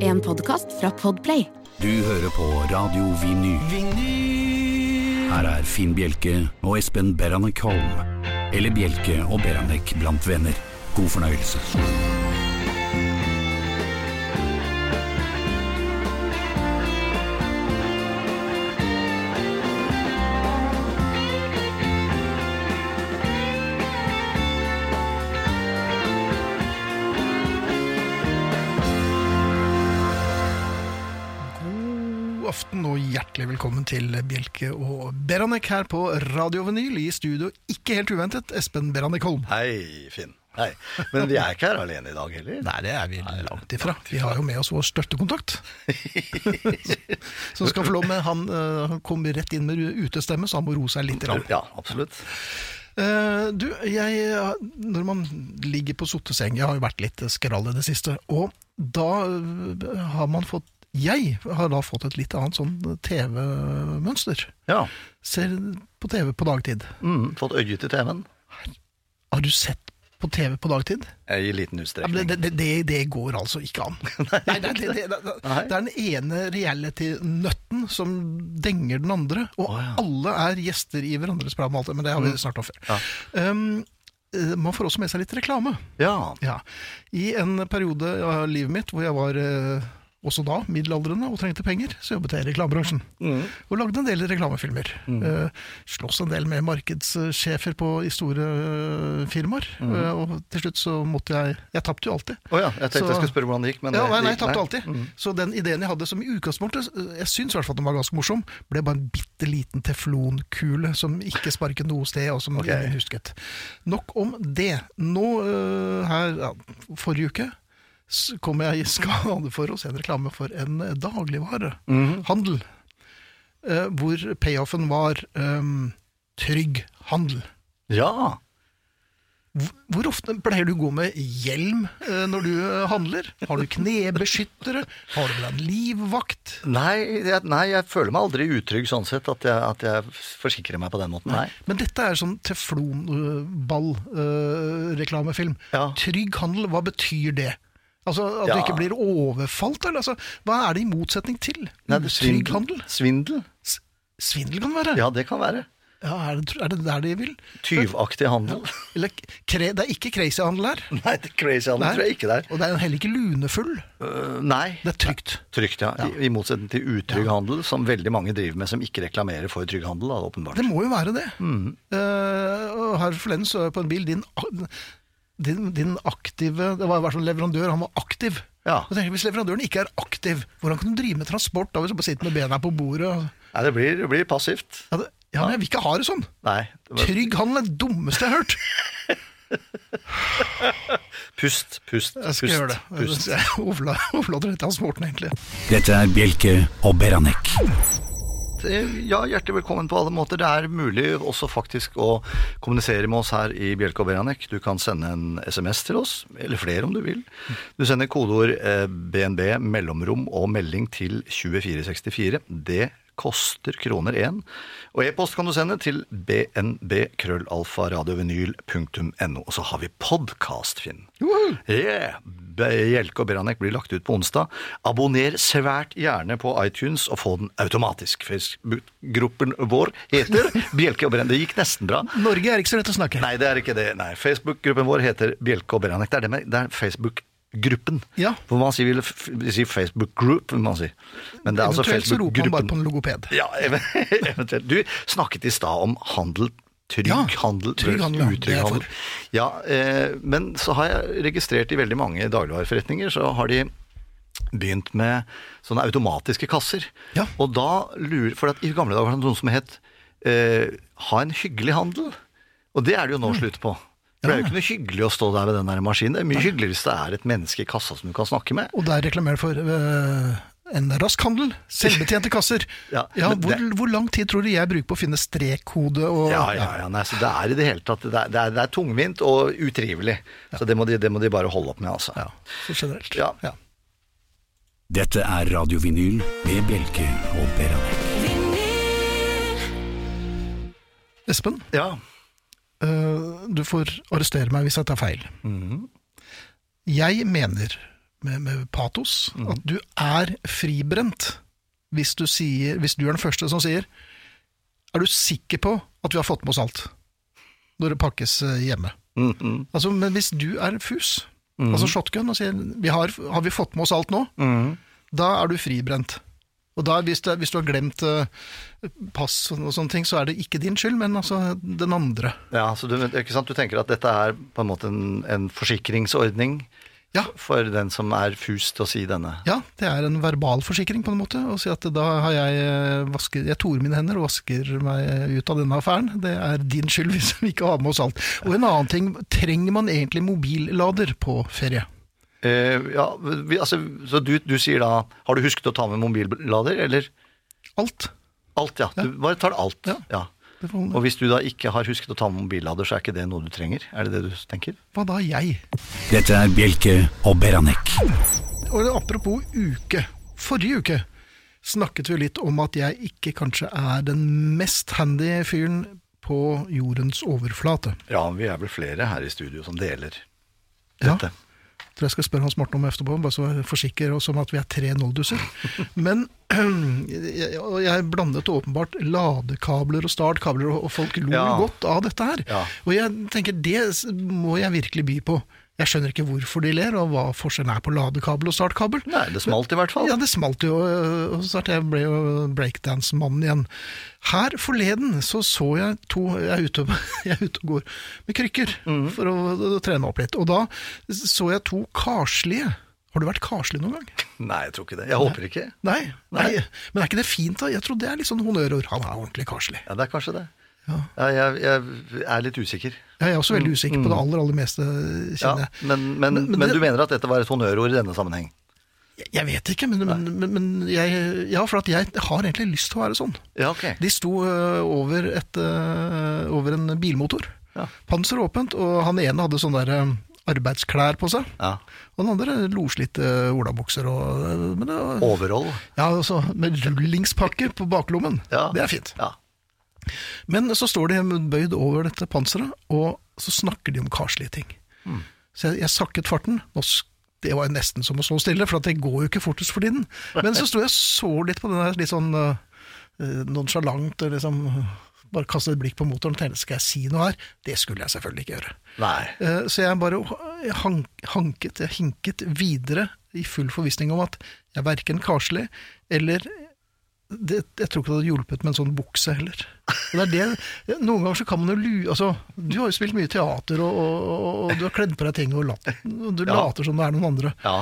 En podkast fra Podplay. Du hører på Radio Vinyl. Her er Finn Bjelke og Espen Beranek Holm. Eller Bjelke og Beranek blant venner. God fornøyelse. Hjertelig velkommen til Bjelke og Beranek her på Radio Vinyl. I studio, ikke helt uventet, Espen Beranek Holm. Hei, Finn. Hei. Men vi er ikke her alene i dag heller. Nei, det er vi langt ifra. Vi har jo med oss vår støttekontakt. Som skal få lov med Han eh, han kom rett inn med utestemme, så han må roe seg litt. Rann. Ja, absolutt. Eh, du, jeg, når man ligger på sotteseng Jeg har jo vært litt skrall i det siste. Og da eh, har man fått Jeg har da fått et litt annet sånn TV-mønster. Ja. Ser på TV på dagtid. Mm, fått øye til TV-en Har du sett på TV på dagtid? i liten Ja, utstrekning. det, det, det, det går altså ikke an. Nei, det, er den ene reality-nøtten som denger den andre, og oh, ja. alle er gjester i hverandres program, men det har vi snart om før. Ja. Um, eh, man får også med seg litt reklame. Ja. Ja. I en periode av livet mitt hvor jeg var eh, også da middelaldrende og trengte penger, så jobbet jeg i reklamebransjen. Mm. Og lagde en del reklamefilmer. Eh, sloss en del med markedssjefer på, i store uh, firmaer. Mm. Uh, og til slutt så måtte jeg Jeg tapte jo alltid. Å ja, jeg tenkte Så- jeg skulle spørre hvordan det gikk, men Ja, nei, nei, jeg tapte alltid. Så den ideen jeg hadde som i utgangspunktet, jeg syns i hvert fall at den var ganske morsom, ble bare en bitte liten teflonkule som ikke sparket noe sted, og som okay. ingen husket. Nok om det. Nå her, ja, forrige uke, kom jeg i skade for å se en reklame for en dagligvarehandel, eh, hvor payoffen var um, trygg handel. Ja. Hvor- ofte pleier du å gå med hjelm eh, når du eh, handler? Har du knebeskyttere? Har du en livvakt? Nei jeg, nei, jeg føler meg aldri utrygg sånn sett at jeg, at jeg forsikrer meg på den måten. Nei. Men dette er sånn teflonball-reklamefilm. Ja. Trygg handel, hva betyr det? Altså At du ikke blir overfalt? Eller? Altså, hva er det i motsetning til? Nei, Trygg svindel. handel? Svindel? S- Svindel kan det være. Ja, det kan være. Ja, er, det, er det der de vil? Tyvaktig handel. Eller, kre, det er ikke crazy handel her. Nei, det crazy handel Nei. tror jeg ikke det er. Og det er heller ikke lunefull. Uh, nei. Det er trygt. Trygt, ja. I, I motsetning til utrygg handel, som veldig mange driver med, som ikke reklamerer for trygg handel, da, åpenbart. Det må jo være det. Mm. Uh, og her forleden så jeg på en bil din, din, din aktive Det var jo fall leverandør, han var aktiv. Ja. Og jeg tenker, Hvis leverandøren ikke er aktiv, hvordan kan du drive med transport da hvis du bare sitter med bena på bordet? og- Nei, det blir, det blir passivt. Ja, det, ja, men jeg vil ikke ha det sånn! Nei. Det var, Trygg handel er det dummeste jeg har hørt. pust, pust, Jeg skal pust. gjøre det. Pust. Jeg overla- overlater det til Hans egentlig. Dette er Bjelke og Beranek. Ja, hjertelig velkommen på alle måter. Det er mulig også faktisk å kommunisere med oss her i Bjelke og Beranek. Du kan sende en SMS til oss, eller flere om du vil. Du sender kodeord eh, BNB, mellomrom og melding til 2464. Det koster kroner én. Og e-post kan du sende til bnb-krøllalfa-radiovinyl.no. Og så har vi podkast, Finn. Yeah. Bjelke og Beranek blir lagt ut på onsdag. Abonner svært gjerne på iTunes og få den automatisk. Facebook-gruppen vår heter Bjelke og Beranek. Det gikk nesten bra. Norge er ikke så lett å snakke. Nei, det er ikke det. Nei, Facebook-gruppen vår heter Bjelke og Beranek. Det er, det med, det er Facebook-gruppen. Ja. For man sier, si Facebook Group, vil man si. Men det er altså Facebook-gruppen. Eventuelt så roper man bare på en logoped. Ja, eventuelt. Du snakket i stad om handel. Trygg Ja, handel, trygg handel, ja. Utrygg handel. Ja, eh, men så har jeg registrert i veldig mange dagligvareforretninger, så har de begynt med sånne automatiske kasser. Ja. Og da lurer For at i gamle dager var det noe som het eh, 'ha en hyggelig handel'. Og det er det jo nå slutt på. For Det er jo ikke noe hyggelig å stå der ved den der maskinen. Det er mye hyggeligere hvis det er et menneske i kassa som du kan snakke med. Og der reklamerer for øh, en rask handel, selvbetjente kasser. Ja, Ja, hvor, det- hvor lang tid tror du jeg bruker på å finne strekkode og Ja, ja, ja, nei, så Det er i det hele tatt Det er, det er, det er tungvint og utrivelig. Så det må, de, det må de bare holde opp med, altså. Ja, så generelt. Ja. Ja. Dette er Radiovinyl med Bjelke og Beranek. Espen, Ja. Øh, du får arrestere meg hvis jeg tar feil. Mhm. Jeg mener med, med patos Mhm. at du er fribrent hvis du, sier, hvis du er den første som sier Er du sikker på at vi har fått med oss alt når det pakkes øh, hjemme? Mhm. Altså, men hvis du er fus, altså shotgun, og sier vi har, har vi fått med oss alt nå, Mhm. da er du fribrent. Og da, hvis, det, hvis du har glemt eh, pass og sånne ting, så er det ikke din skyld, men altså den andre. ja, så du, du tenker at dette er på en måte en, en forsikringsordning Ja. for den som er fus til å si denne. Ja, det er en verbal forsikring på en måte, å si at da har jeg vasker, jeg torer mine hender og vasker meg ut av denne affæren. Det er din skyld hvis vi ikke har med oss alt. Og en annen ting, trenger man egentlig mobillader på ferie? Eh, ja, vi, altså, så du, du sier da Har du husket å ta med mobillader, eller? Alt. Alt, ja. Du bare tar alt. Ja. Ja. Og hvis du da ikke har husket å ta med mobillader, så er ikke det noe du trenger? Er det det du tenker? hva da, jeg? Dette er Bjelke og Beranek. Og apropos uke. Forrige uke snakket vi litt om at jeg ikke kanskje er den mest handy fyren på jordens overflate. Ja, vi er vel flere her i studio som deler Ja. Tror jeg skal spørre Hans Morten om etterpå, bare så jeg forsikrer oss om at vi er tre noldusser. Men jeg, jeg blandet åpenbart ladekabler og startkabler, og folk lo Ja. godt av dette her. Ja. Og jeg tenker, det må jeg virkelig by på. Jeg skjønner ikke hvorfor de ler, og hva forskjellen er på ladekabel og startkabel. Nei, det smalt i hvert fall. Ja, det smalt jo, og så snart jeg ble jo breakdance-mannen igjen. Her forleden så så jeg to Jeg er ute, jeg er ute og går med krykker mm. for å, å trene opp litt. Og da så jeg to karslige. Har du vært karslig noen gang? Nei, jeg tror ikke det. Jeg håper ikke. Nei, nei. Nei. Men er ikke det fint, da? Jeg tror det er litt sånn honnørord. Han er ordentlig karslig. Ja, det er kanskje det. Ja. jeg, jeg er litt usikker. Jeg er også veldig usikker på det aller, aller meste, Mm. Ja, kjenner jeg. men, men, Men- men, du mener at dette var et honnørord i denne sammenheng? Jeg- vet ikke, men, men, men, jeg, ja, for at jeg har egentlig lyst til å være sånn. Ja, okay. De sto ø, over, et, ø, over en bilmotor. Ja. Panser åpent, og han ene hadde sånne der ø, arbeidsklær på seg. Ja. Og den andre loslitte olabukser. Og, men det, Overhold. ja, altså, med rullingspakke på baklommen. Ja. Det er fint. Ja. Men så står de bøyd over dette panseret, og så snakker de om karslige ting. Mm. Så jeg, jeg sakket farten. Det var nesten som å stå stille, for at det går jo ikke fortest for tiden. Men så sto jeg og så litt på den der litt sånn uh, nonsjalant, og liksom bare kastet et blikk på motoren og tenkte skal jeg si noe her? Det skulle jeg selvfølgelig ikke gjøre. Eh, Så jeg bare jeg hank, hanket, jeg hinket videre i full forvissning om at jeg er verken karslig eller det, Jeg tror ikke det hadde hjulpet med en sånn bukse heller. Det er det, Noen ganger så kan man jo lue altså, Du har jo spilt mye teater, og, og, og, og du har kledd på deg ting, og, lat, og du Ja. later som det er noen andre. Ja.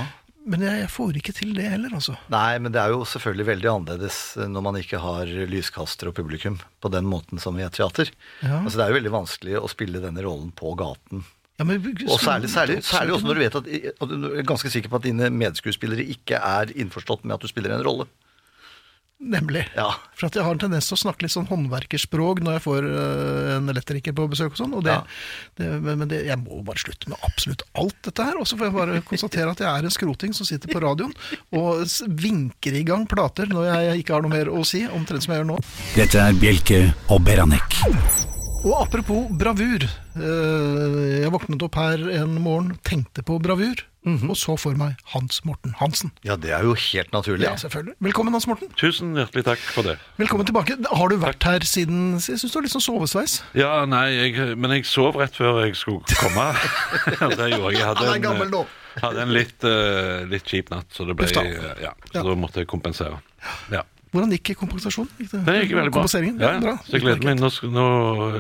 Men jeg, jeg får ikke til det heller, altså. Nei, men det er jo selvfølgelig veldig annerledes når man ikke har lyskaster og publikum på den måten som i et teater. Ja. Altså, det er jo veldig vanskelig å spille denne rollen på gaten. Ja, men, Og særlig, særlig, særlig også når du vet at og du er ganske sikker på at dine medskuespillere ikke er innforstått med at du spiller en rolle. Nemlig. Ja. For at jeg har en tendens til å snakke litt sånn håndverkerspråk når jeg får øh, en elektriker på besøk og sånn. Og det, Ja. det, men men det, jeg må bare slutte med absolutt alt dette her. Og så får jeg bare konstatere at jeg er en skroting som sitter på radioen og vinker i gang plater når jeg ikke har noe mer å si, omtrent som jeg gjør nå. Dette er Bjelke og Beranek. Og apropos bravur. øh, Jeg våknet opp her en morgen, tenkte på bravur, og så for meg Hans Morten Hansen. Ja, det er jo helt naturlig. Ja, selvfølgelig. Velkommen, Hans Morten. Tusen hjertelig takk for det. Velkommen tilbake. Har du vært her siden Jeg syns du har litt sånn sovesveis. Ja, nei, jeg, men jeg sov rett før jeg skulle komme. det gjorde jeg. Jeg hadde Han er en, gammel nå. hadde en litt, uh, litt kjip natt, så, det ble, eh, ja, så Ja. da måtte jeg kompensere. Ja. Hvordan gikk kompensasjonen? Gikk det, Det gikk veldig bra. Ja, Ja, bra. Så jeg gleder meg. Nå, nå,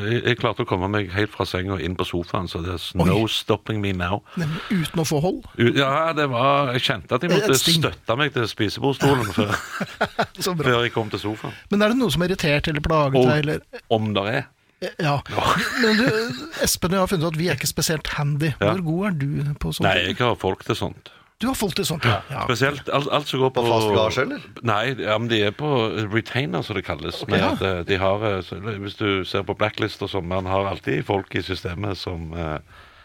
jeg, klarte å komme meg helt fra senga og inn på sofaen, så det er no stopping me now. Nemlig uten å få hold. Ja, det var Jeg kjente at jeg måtte støtte meg til spisebordstolen før, før jeg kom til sofaen. Men er det noe som har irritert eller plaget Og deg? Eller? om det er Ja. Men du, Espen, jeg har funnet ut at vi er ikke spesielt handy. Ja. Hvor god er du på sånt? Nei, jeg har folk til sånt. Du har fulgt det sånt, ja. ja. Spesielt alt, alt som går på På fast garasje, eller? Nei, ja, men de er på retainer, som det kalles. Med Ja. at eh, de har, eh, hvis du ser på blacklist og sånn, man har alltid folk i systemet som eh,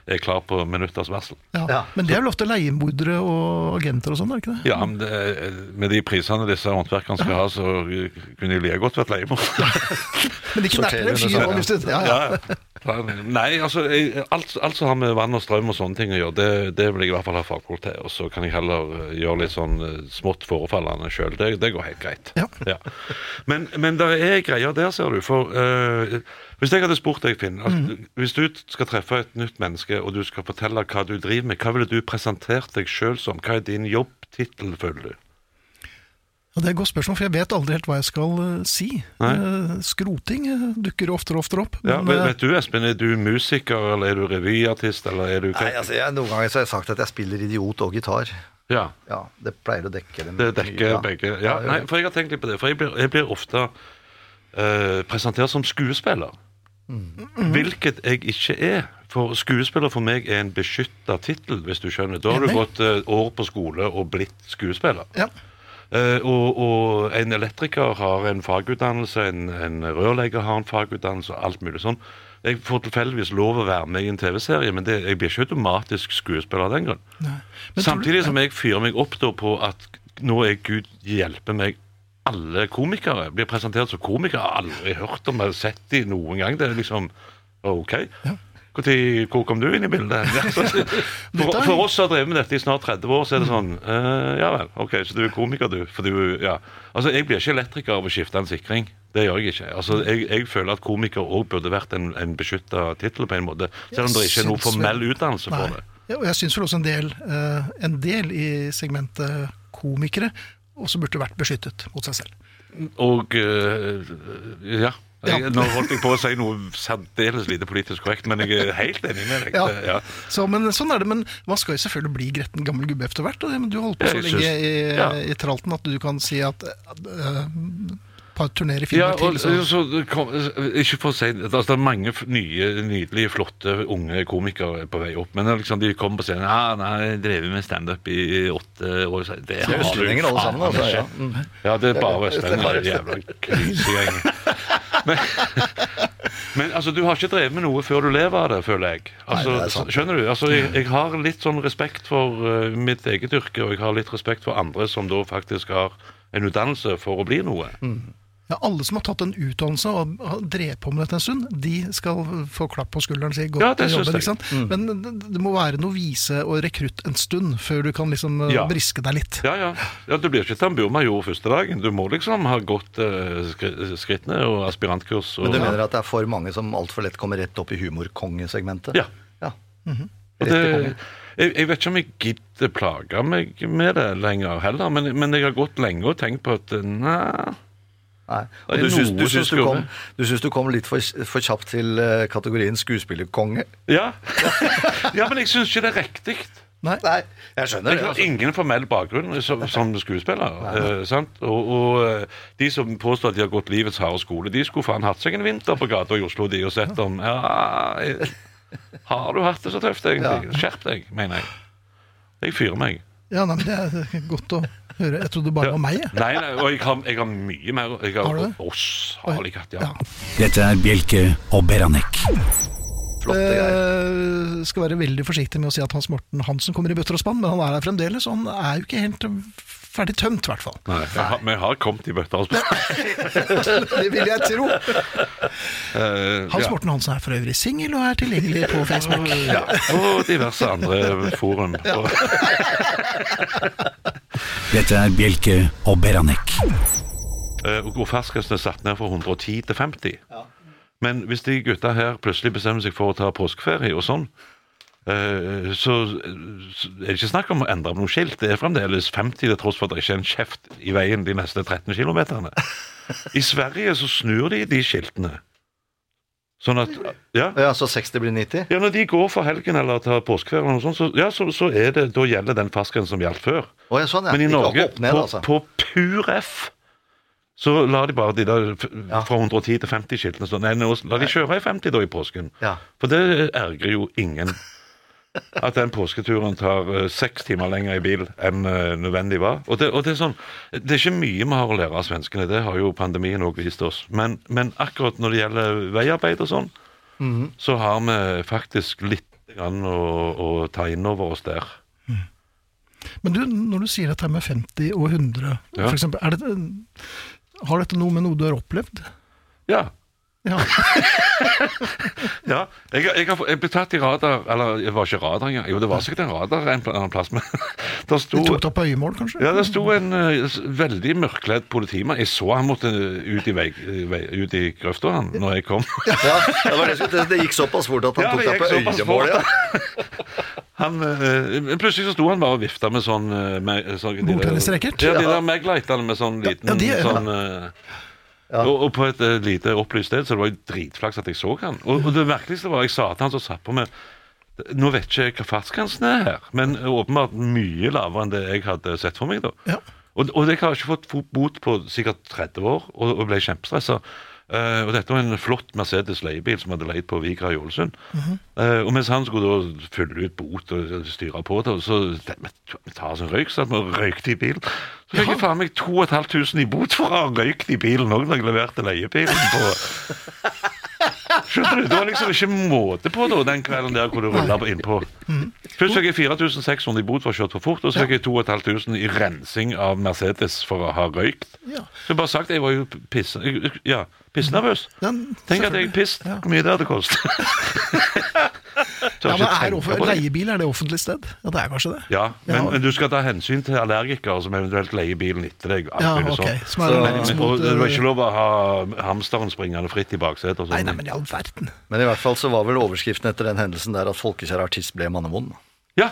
er klar på minutters varsel. Ja. Ja. Men det er vel ofte leiemordere og agenter og sånn, er det ikke det? Ja, men det, med de prisene disse håndverkerne skal ha, så kunne de like godt vært leiemord. Men ikke nærmere en fyr under og hvis du- ja, ja. Nei, altså jeg, alt, alt som har med vann og strøm og sånne ting å gjøre, det, det vil jeg i hvert fall ha fagfolk til. Og så kan jeg heller eh, gjøre litt sånn eh, smått forefallende sjøl. Det, det går helt greit. Ja. Men, men det er greier der, ser du. For uh, hvis jeg hadde spurt deg, Finn at Hvis du skal treffe et nytt menneske, og du skal fortelle hva du driver med, hva ville du presentert deg sjøl som? Hva er din jobbtittel, føler du? Ja, det er et godt spørsmål, for jeg vet aldri helt hva jeg skal uh, si. Nei. Eh, skroting eh, dukker oftere og oftere opp. Ja, men, vet, vet du, Espen, er du musiker, eller er du revyartist, eller er du Nei, altså, jeg, Noen ganger så har jeg sagt at jeg spiller idiot og gitar. Ja. Ja, Det pleier å dekke dem. Det dekker Ja. begge. Ja, nei, for jeg har tenkt litt på det. For jeg blir, jeg blir ofte eh, presentert som skuespiller. Hvilket jeg ikke er. For skuespiller for meg er en beskytta tittel, hvis du skjønner. Da har du gått år på skole og blitt skuespiller. Ja. Eh, og, og en elektriker har en fagutdannelse, en, en rørlegger har en fagutdannelse, og alt mulig sånn. Jeg får tilfeldigvis lov å være med i en TV-serie, men det, jeg blir ikke automatisk skuespiller av den grunn. Samtidig som jeg fyrer meg opp på at nå er Gud hjelpe meg alle komikere blir presentert som komikere. Aldri hørt om eller sett de noen gang. Det er liksom OK. Hvor, tid, hvor kom du inn i bildet? For, for oss som har drevet med dette i snart 30 år, så er det sånn uh, Ja vel, OK, så du er komiker, du. For du ja. Altså, jeg blir ikke elektriker av å skifte en sikring. Det gjør jeg ikke. Altså, jeg, jeg føler at komiker òg burde vært en, en beskytta tittel på en måte. Selv om det ikke er noen formell utdannelse for det. Ja, og jeg syns vel også en del, uh, en del i segmentet komikere også burde vært beskyttet mot seg selv. Og uh, ja. Jeg, nå holdt jeg på å si noe særdeles lite politisk korrekt, men jeg er helt enig med deg. Ja. Ja. Så, men sånn er det, men man skal jo selvfølgelig bli gretten gammel gubbe etter hvert. Og men du holdt på så lenge i, ja. i tralten at du kan si at uh, på et turné i Ja, og, til, så så, kom, ikke for å si altså, Det er mange nye, nydelige, flotte unge komikere på vei opp. Men liksom, de kommer på scenen Ja, nei, jeg drev med standup i åtte år. Så Det er har du østlendinger alle faen sammen. Altså, ikke. ja. Mm. Ja, det er bare østlendinger. Jævla krysegjeng. Men, men altså, du har ikke drevet med noe før du lever av det, føler jeg. Altså, Nei, det er skjønner du? Altså, jeg, jeg har litt sånn respekt for uh, mitt eget yrke, og jeg har litt respekt for andre som da faktisk har en utdannelse for å bli noe. Ja, alle som har tatt en utdannelse og har drevet på med dette en stund, de skal få klapp på skulderen og si godt Ja, det jeg. Ikke sant? Men det, det må være novise og rekrutt en stund før du kan liksom eh, Ja. briske deg litt. Ja, ja. ja du blir ikke tamburmajor første dagen. Du må liksom ha gått eh, skrittene og aspirantkurs. Og, Men du mener at det er for mange som altfor lett kommer rett opp i humorkongesegmentet? Ja. ja. Og det, jeg, jeg vet ikke om jeg gidder plage meg med det lenger heller, men, men jeg har gått lenge og tenkt på at eh, nei Nei. Og du syns, du, syns du, kom, du syns du kom litt for, for kjapt til uh, kategorien skuespillerkonge? Ja, ja men jeg syns ikke det er riktig. Nei. Nei, jeg skjønner Jeg det. har Altså. ingen formell bakgrunn som, som skuespiller. eh, sant? Og, og eh, de som påstår at de har gått livets harde skole, de skulle faen hatt seg en vinter på gata i Oslo de og sett om ja, Har du hatt det så tøft, egentlig? Skjerp deg, mener jeg. Jeg fyrer meg. Ja, nei, men Det er godt å høre. Jeg trodde det bare Ja. var meg. jeg. Nei, nei, og jeg har, jeg har mye mer. Jeg har, Har du det? Oss har jeg hatt, ja. Ja. Dette er Bjelke og Beranek. Flotte greier. Eh, skal være veldig forsiktig med å si at Hans Morten Hansen kommer i bøtter og spann, men han er her fremdeles, og han er jo ikke helt ferdig tømt, i hvert fall. Nei, jeg har, vi har kommet i bøtter altså. Det vil jeg tro. Uh, Hans ja. Morten Hansen er for øvrig singel og er tilgjengelig på Facebook. Ja, og diverse andre forum. Ja. Dette er Bjelke og Beranek. Uh, og ferskest er satt ned fra 110 til 50. Men hvis de gutta her plutselig bestemmer seg for å ta påskeferie og sånn, eh, så så er det ikke snakk om å endre på noe skilt. Det er fremdeles 50 til tross for at det ikke er en kjeft i veien de neste 13 kilometerne. I Sverige så snur de de skiltene. Sånn at Ja. Ja, Så 60 blir 90? Ja, Når de går for helgen eller tar påskeferie, eller noe sånt, så, ja, så, så er det, da gjelder den fartsgrensen som gjaldt før. Oh, ja, sånn, ja. Men i Norge, ned, på, altså. på pur F, så lar de bare de der fra 110 til 50-skiltene stå. Nei, nå la de kjøre i 50 da i påsken. Ja. For det ergrer jo ingen. At den påsketuren tar eh, seks timer lenger i bil enn eh, nødvendig var. Og det, og det er sånn, det er ikke mye vi har å lære av svenskene, det har jo pandemien òg vist oss. Men, men akkurat når det gjelder veiarbeid og sånn, så har vi faktisk litt grann å, å ta inn over oss der. Men du, når du sier dette med 50 og 100, Ja. for eksempel, det, har dette noe med noe du har opplevd? Ja. Ja. Ja, jeg, jeg, har, jeg ble tatt i radar Eller det var ikke radar engang. Jo, det var sikkert en radar en annen plass, men det sto Du tok det opp på øyemål, kanskje? ja, det sto en uh, veldig mørkledd politimann. Jeg så han måtte ut i, vei, vei, ut i grøfta han, når jeg kom. Ja, det, var det, det, gikk såpass fort at han Ja, tok deg på øyemål. Ja. Han, øh, plutselig så sto han bare og vifta med sånn, eh, med, sånn Bordtennisracket? Ja, de der Meglightene med sånn liten ja, de, sånn sånn eh, og, og på et uh, lite opplyst sted, så det var jo dritflaks at jeg så han. Og, og det merkeligste var jeg sa til han som satt på med Nå vet ikke jeg hva fartsgrensen er her, men åpenbart mye lavere enn det jeg hadde sett for meg. da. Ja. Og, og jeg har ikke fått bot på sikkert 30 år, og, og ble kjempestressa. Eh, og dette var en flott Mercedes leiebil som hadde leid på Vigra i Ålesund. Eh, og mens han skulle da fylle ut bot og styre på det, så vi tar oss en røyk, så vi røykte i bilen. Så fikk jeg faen meg 2500 i bot for å ha røykt i bilen òg når jeg leverte leiebilen på Skjønner du? Det var liksom ikke måte på da, den kvelden der hvor du rulla innpå. Først fikk jeg 4600 i bot for å ha kjørt for fort, og så fikk jeg 2500 i rensing av Mercedes for å ha røykt. Så bare sagt jeg var jo piss, ja, pissnervøs. Tenk at jeg pisset. Hvor mye det hadde kostet. Ja, men er tenke off- på det. Leiebil, er det offentlig sted? Ja, det er kanskje det? Ja, men, Ja. men du skal ta hensyn til allergikere som eventuelt leier bilen etter deg. Ja, okay. ok. Som er Så- allergisk Men, og det var ikke lov å ha hamsteren springende fritt i baksetet. og Nei, sånn. nei, men i all verden. Men i hvert fall så var vel overskriften etter den hendelsen der at folkekjær artist ble mannevond. Ja,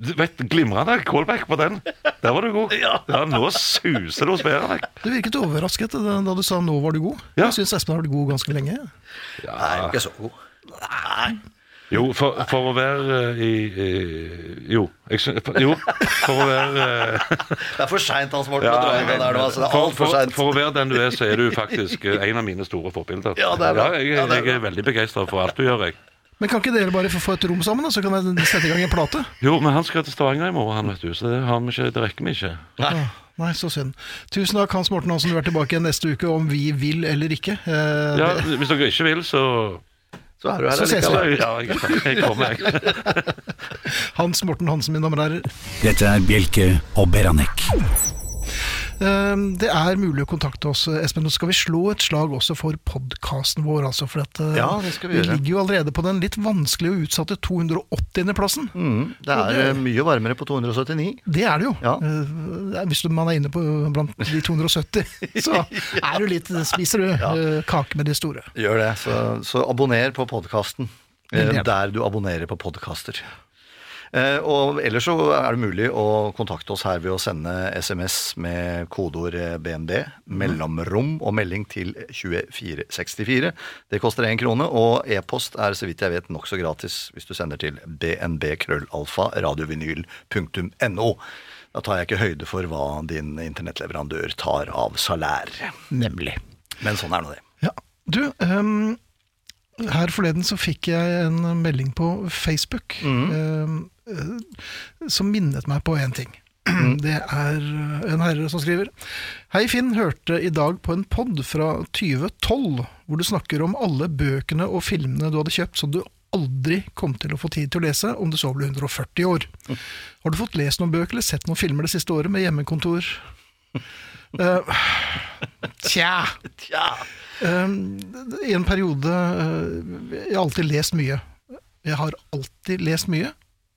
du vet, glimrende callback på den. Der var du god. Ja, Nå suser det hos Beranek. Du virket overrasket da du sa 'nå var du god'. Ja. Jeg syns Espen har vært god ganske lenge. Nei, ikke så god. Jo, for, for å være uh, i, i Jo, jeg skjønner for, Jo, for å være uh, Det er for seint, Hans Morten, ja, å dra inn den der nå. Altså, det er for, altfor for, seint. for å være den du er, så er du faktisk eh, en av mine store forbilder. Ja, det er bra. jeg, Ja, det er jeg er veldig begeistra for alt du gjør, jeg. Men kan ikke dere bare få få et rom sammen, da, så kan jeg sette i gang en plate? Jo, men han skal til Stavanger i morgen, han, vet du, så det, har vi ikke, det rekker vi ikke. Nei. Nei, så synd. Tusen takk, Hans Morten Hansen. Du er tilbake igjen neste uke om vi vil eller ikke. Eh, Ja, det- Hvis dere ikke vil, så Så er du her Så ses vi. Ja, jeg, jeg kommer, jeg. Hans Morten Hansen, mine damer og herrer. Dette er Bjelke og Beranek. Eh, Det er mulig å kontakte oss, Espen. Nå skal vi slå et slag også for podkasten vår. Altså, for at, eh, Ja, det skal vi vi gjøre. ligger jo allerede på den litt vanskelige og utsatte 280.-plassen. Mm, det er det, mye varmere på 279. Det er det jo. Ja. Eh, Hvis man er inne på blant de 270, så er du litt, spiser du ja. kake med de store. Gjør det. Så, så abonner på podkasten der du abonnerer på podkaster. Eh, og ellers så er det mulig å kontakte oss her ved å sende SMS med kodeord eh, BNB, mellomrom og melding til 2464. Det koster én krone, og e-post er så vidt jeg vet nokså gratis hvis du sender til bnb-krøllalfa radiovinyl.no. Da tar jeg ikke høyde for hva din internettleverandør tar av salær. Nemlig. Men sånn er nå det. Ja. Du, ehm, her forleden så fikk jeg en melding på Facebook mm. eh, som minnet meg på én ting. Det er en herre som skriver Hei Finn, hørte i dag på en pod fra 2012 hvor du snakker om alle bøkene og filmene du hadde kjøpt som du aldri kom til å få tid til å lese om du så ble 140 år. Har du fått lest noen bøker eller sett noen filmer det siste året med hjemmekontor? Eh, tja. Um, I en periode uh, Jeg har alltid lest mye. Jeg har alltid lest mye,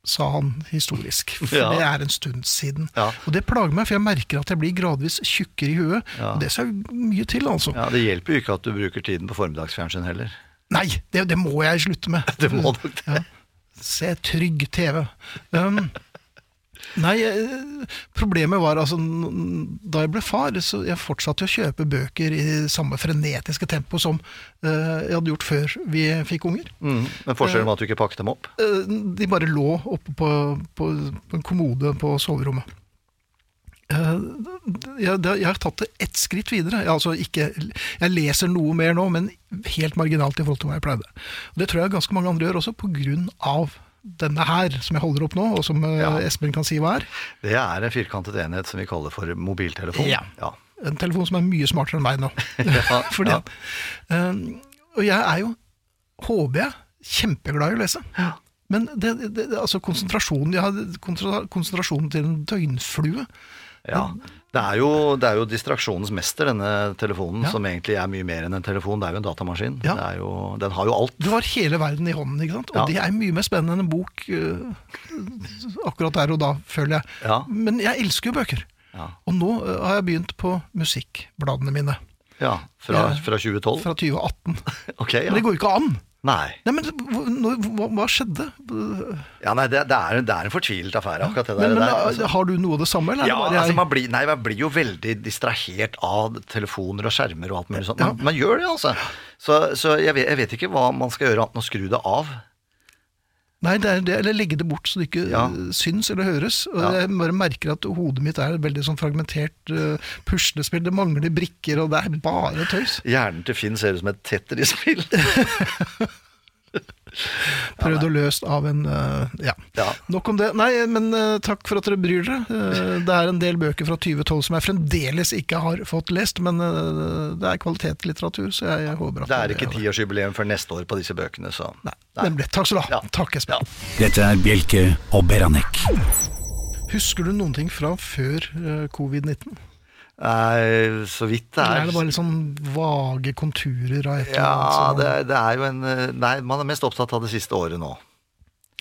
sa han historisk. For Ja. det er en stund siden. Ja. Og det plager meg, for jeg merker at jeg blir gradvis tjukkere i huet. Ja. Og det skal mye til, altså. Ja, Det hjelper jo ikke at du bruker tiden på formiddagsfjernsyn heller. Nei, det, det må jeg slutte med. Det må nok det. Se trygg TV. Um, nei, eh, problemet var altså Da jeg ble far, så jeg fortsatte å kjøpe bøker i samme frenetiske tempo som eh, jeg hadde gjort før vi fikk unger. Mm. Men forskjellen var at du ikke pakket dem opp. Eh, de bare lå oppe på, på, på en kommode på soverommet. Jeg, jeg har tatt det ett skritt videre. Jeg, altså ikke, jeg leser noe mer nå, men helt marginalt i forhold til hva jeg pleide. Og det tror jeg ganske mange andre gjør også, på grunn av denne her, som jeg holder opp nå, og som eh, Ja. Espen kan si hva er. Det er en firkantet enhet som vi kaller for mobiltelefon. Ja. ja. En telefon som er mye smartere enn meg nå. Ja, Fordi, ja. Um, og jeg er jo, håper jeg, kjempeglad i å lese. Men det, det, det, altså konsentrasjonen, jeg har konsentrasjonen til en døgnflue. Ja. Det er, jo, det er jo distraksjonens mester, denne telefonen, Ja. som egentlig er mye mer enn en telefon. Det er jo en datamaskin. Ja. Det er jo, den har jo alt. Du har hele verden i hånden, ikke sant? Og Ja. det er mye mer spennende enn en bok uh, akkurat der og da, føler jeg. Ja. Men jeg elsker jo bøker. Ja. Og nå uh, har jeg begynt på musikkbladene mine. Ja, fra, fra 2012? Fra 2018. Ok, ja. Men det går jo ikke an! Nei. Nei, men hva, hva, skjedde? Ja, nei det, det, er, det er en fortvilet affære, akkurat det der. Men, men det der, altså. Har du noe av det samme, eller? er Ja, altså man blir, nei, man blir jo veldig distrahert av telefoner og skjermer og alt mulig sånt. Man, Ja. man gjør det, altså. Så, så jeg, vet, jeg vet ikke hva man skal gjøre annet enn å skru det av. Nei, det er det, eller legge det bort så det ikke Ja. uh, syns eller høres. Og Ja. Jeg bare merker at hodet mitt er veldig sånn fragmentert uh, puslespill. Det mangler brikker, og det er bare tøys. Hjernen til Finn ser ut som et Tetris-spill. Prøvd og løst av en uh, Ja. Ja. Nok om det. Nei, men uh, takk for at dere bryr dere. Uh, det er en del bøker fra 2012 som jeg fremdeles ikke har fått lest, men uh, det er kvalitetslitteratur, så jeg, jeg håper at Det er ikke tiårsjubileum før neste år på disse bøkene, så Nei, nemlig. Takk skal du ha. Ja. Takk, Espen. Dette er Bjelke og Beranek. Husker du noen ting fra før uh, covid-19? Nei, så vidt det Eller er. er det bare litt sånn vage konturer av et Ja, det, det er jo en eh, Nei, man er mest opptatt av det siste året nå.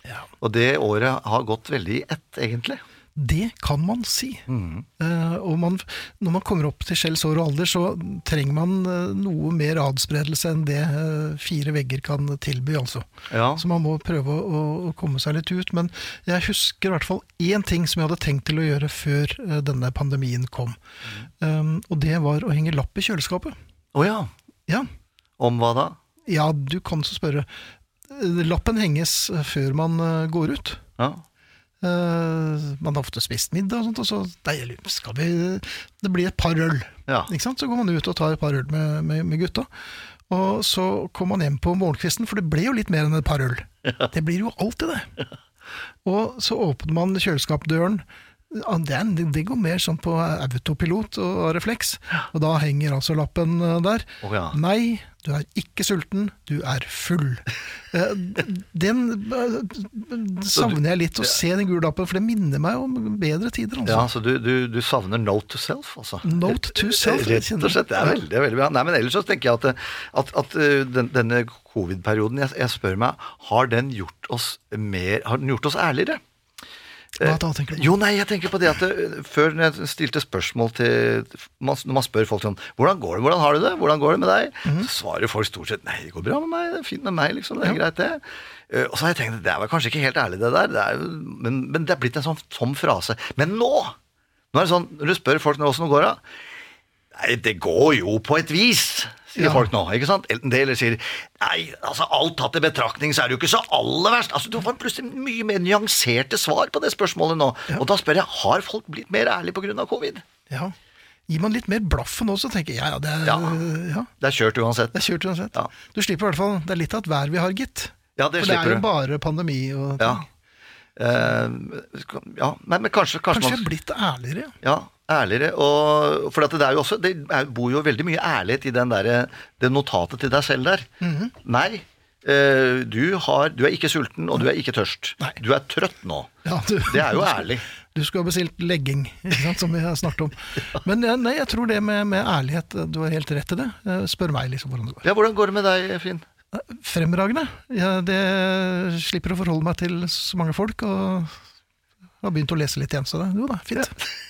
Ja. Og det året har gått veldig i ett, egentlig. Det kan man si. Eh, og man, når man kommer opp til skjells år og alder, så trenger man uh, noe mer adspredelse enn det uh, fire vegger kan tilby, altså. Ja. Så man må prøve å, å komme seg litt ut. Men jeg husker i hvert fall én ting som jeg hadde tenkt til å gjøre før denne pandemien kom. Um, og det var å henge lapp i kjøleskapet. Å ja. Ja, Om hva da? ja du kan så spørre. Lappen henges før man går ut. Ja. Eh, man har ofte spist middag og sånt, og så nei, skal vi Det blir et par øl. Ja. Ikke sant? Så går man ut og tar et par øl med, med, med gutta. Og så kommer man hjem på morgenkvisten, for det ble jo litt mer enn et par øl. Det blir jo alltid det. Og så åpner man kjøleskapsdøren. Ja, Det, går mer sånn på autopilot og refleks. Og da henger altså lappen eh, der. Oh, ja. Nei, du er ikke sulten, du er full. Eh, Den eh, savner jeg litt, å se den gule lappen, for det minner meg om bedre tider. Ja, Altså. så du, du, du savner note to self, altså? Note to self, Rett og slett. Det er veldig, det er veldig bra. Nei, men ellers så tenker jeg at, at, at den, denne covid-perioden, jeg, jeg spør meg, har den gjort oss mer, har den gjort oss ærligere? Hva da, tenker du? Jo, nei, jeg tenker på det at det, før når jeg stilte spørsmål til Når man spør folk sånn 'Hvordan går det? Hvordan har du det? Hvordan går det med deg?' Mhm. Så svarer folk stort sett 'Nei, det går bra med meg. Det er fint med meg', liksom. Det er greit, det. Uh, og så har jeg tenkt at det var kanskje ikke helt ærlig, det der. Det er, men, men det er blitt en sånn tom frase. Men nå! Nå er det sånn, Når du spør folk åssen det går, da Nei, det går jo på et vis, sier Ja. folk nå. ikke sant? Det eller sier Nei, altså alt tatt i betraktning, så er det jo ikke så aller verst. Altså, Du får plutselig mye mer nyanserte svar på det spørsmålet nå. Og da spør jeg har folk blitt mer ærlige pga. covid. Ja. Gir man litt mer blaffen nå, så tenker jeg ja, det er, Ja. ja, Det er kjørt uansett. det er kjørt uansett. Ja. Du slipper i hvert fall Det er litt av et vær vi har, gitt. Ja, det For det er jo du. bare pandemi og ting. Ja. Uh, ja, nei, men kanskje, kanskje, Kanskje man blitt ærligere. Ja, ærligere. Og, for det er jo også Det er, bor jo veldig mye ærlighet i den der, det notatet til deg selv der. Mhm. Nei, eh, du, har, du er ikke sulten, og du er ikke tørst. Nei. Du er trøtt nå. Ja, du, Det er jo ærlig. Du skulle ha bestilt legging, sant, som vi har snakket om. Men nei, jeg tror det med, med ærlighet, du har helt rett i det. Eh, Spør meg liksom hvordan det går. Ja, Hvordan går det med deg, Finn? Fremragende. Ja, det slipper å forholde meg til så mange folk, og har begynt å lese litt igjen, så det, jo da, fint.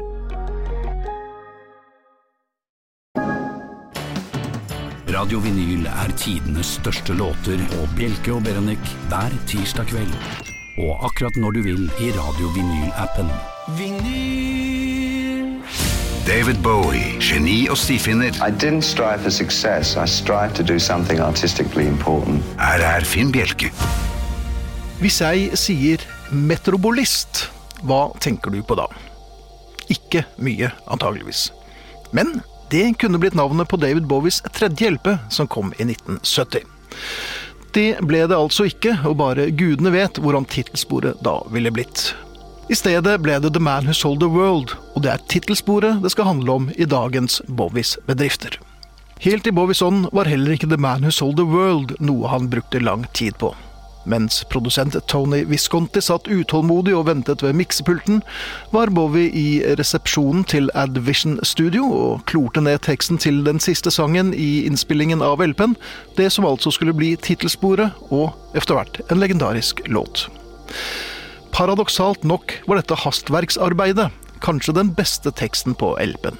Radio Vinyl er tidenes største låter og Bjelke og Beranek hver tirsdag kveld. Og akkurat når du vil i Radio Vinyl-appen. Vinyl. David Bowie, geni og stifinner. I didn't strive for success. I strived to do something artistically important. Her er Finn Bjelke. Hvis jeg sier metrobolist, hva tenker du på da? Ikke mye, antageligvis. Men det kunne blitt navnet på David Bowies tredje LP, som kom i 1970. Det ble det altså ikke, og bare gudene vet hvordan tittelsporet da ville blitt. I stedet ble det The Man Who Sold The World, og det er tittelsporet det skal handle om i dagens Bowies bedrifter. Helt i Bowies ånd var heller ikke The Man Who Sold The World noe han brukte lang tid på. Mens produsent Tony Visconti satt utålmodig og ventet ved miksepulten, var Bowie i resepsjonen til Advision Studio og klorte ned teksten til den siste sangen i innspillingen av LP-en, det som altså skulle bli tittelsporet og etter hvert en legendarisk låt. Paradoksalt nok var dette hastverksarbeidet kanskje den beste teksten på LP-en.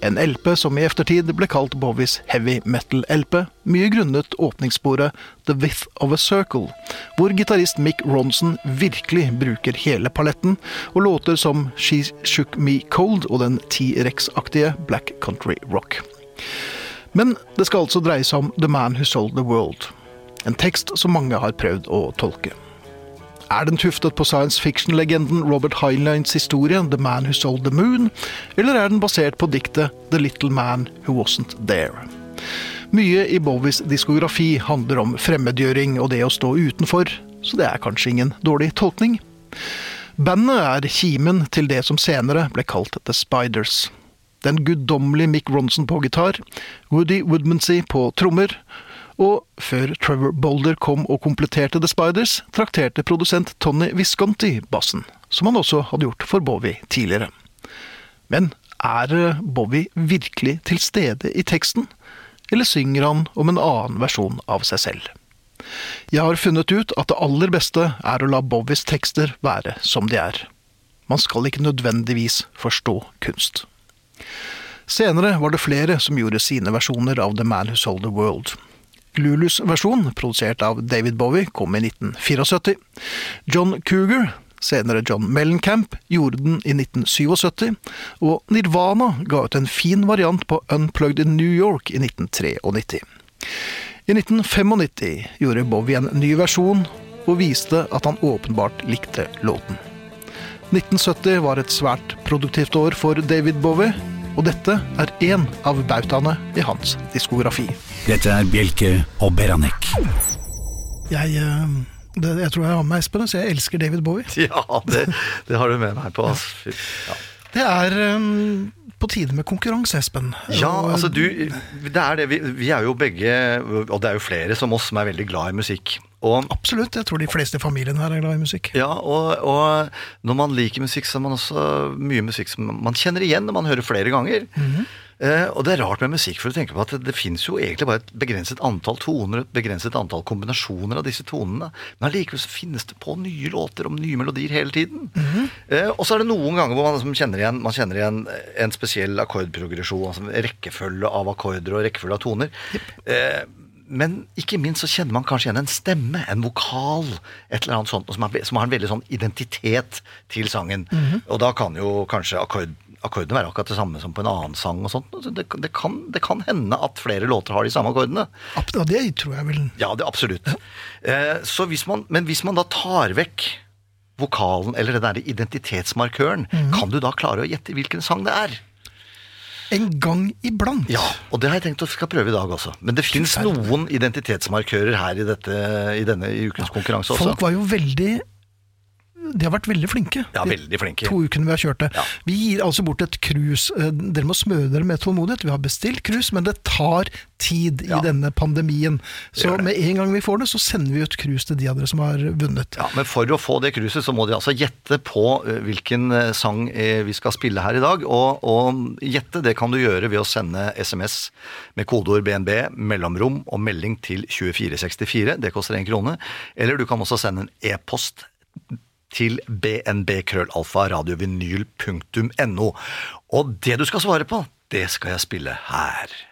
En LP som i eftertid ble kalt Bowies Heavy Metal-LP, mye grunnet åpningssporet The Width of a Circle, hvor gitarist Mick Ronson virkelig bruker hele paletten, og låter som She Shook Me Cold og den T-rex-aktige Black Country Rock. Men det skal altså dreie seg om The Man Who Sold The World, en tekst som mange har prøvd å tolke. Er den tuftet på science fiction-legenden Robert Heinleins historie The Man Who Sold the Moon, eller er den basert på diktet The Little Man Who Wasn't There? Mye i Bowies diskografi handler om fremmedgjøring og det å stå utenfor, så det er kanskje ingen dårlig tolkning. Bandet er kimen til det som senere ble kalt The Spiders. Den guddommelige Mick Ronson på gitar, Woody Woodmansey på trommer, og før Trevor Boulder kom og kompletterte The Spiders, trakterte produsent Tony Visconti bassen, som han også hadde gjort for Bowie tidligere. Men er Bowie virkelig til stede i teksten, eller synger han om en annen versjon av seg selv? Jeg har funnet ut at det aller beste er å la Bowies tekster være som de er. Man skal ikke nødvendigvis forstå kunst. Senere var det flere som gjorde sine versjoner av The Man Who Sold The World. Lulus versjon, produsert av David Bowie, kom i 1974. John Cougar, senere John Mellencamp, gjorde den i 1977, og Nirvana ga ut en fin variant på Unplugged in New York i 1993. I 1995 gjorde Bowie en ny versjon, og viste at han åpenbart likte låten. 1970 var et svært produktivt år for David Bowie, og dette er én av bautaene i hans diskografi. Dette er Bjelke og Beranek. Jeg, eh, det, jeg tror jeg har med meg Espen, så jeg elsker David Bowie. Ja, det, det har du med meg på. Ja. Det er um, på tide med konkurranse, Espen. Ja, altså du, det er det, vi, vi er jo begge, og det er jo flere som oss som er veldig glad i musikk. Og, Absolutt. Jeg tror de fleste i familien her er glad i musikk. ja, og, og når man liker musikk, så er man også mye musikk som man kjenner igjen når man hører flere ganger. Eh, og det er rart med musikk, for å tenke på at det, fins jo egentlig bare et begrenset antall toner, et begrenset antall kombinasjoner av disse tonene. Men allikevel så finnes det på nye låter om nye melodier hele tiden. eh, og så er det noen ganger hvor man liksom kjenner igjen, man kjenner igjen en spesiell akkordprogresjon, altså rekkefølge av akkorder og rekkefølge av toner. Eh, men ikke minst så kjenner man kanskje igjen en stemme, en vokal, et eller annet sånt, som, som har en veldig sånn identitet til sangen. Og da kan jo kanskje akkord, akkordene være akkurat det samme som på en annen sang. og sånt. Så Det, det, kan, det kan hende at flere låter har de samme akkordene. Ja, det tror jeg vel Ja, det absolutt. Eh, så hvis man, men hvis man da tar vekk vokalen, eller den der identitetsmarkøren, kan du da klare å gjette hvilken sang det er? en gang iblant. Ja, og det har jeg tenkt å skal prøve i dag også. Men det fins noen identitetsmarkører her i, dette, i denne i ukens konkurranse også. Folk var jo veldig De har vært veldig flinke. Ja, veldig flinke. De To ukene vi har kjørt det. Ja. Vi gir altså bort et cruise. Eh, Dere må smøre dere med tålmodighet. Vi har bestilt cruise, men det tar tid i Ja. denne pandemien. Så med en gang vi får det, så sender vi ut cruise til de av dere som har vunnet. Ja, Men for å få det cruiset, så må de altså gjette på eh, hvilken eh, sang vi skal spille her i dag. Og, og gjette det kan du gjøre ved å sende SMS med kodeord BNB, mellomrom og melding til 2464. Det koster én krone. Eller du kan også sende en e-post til bnbkrøllalfa radiovinyl.no. Og det du skal svare på, det skal jeg spille her.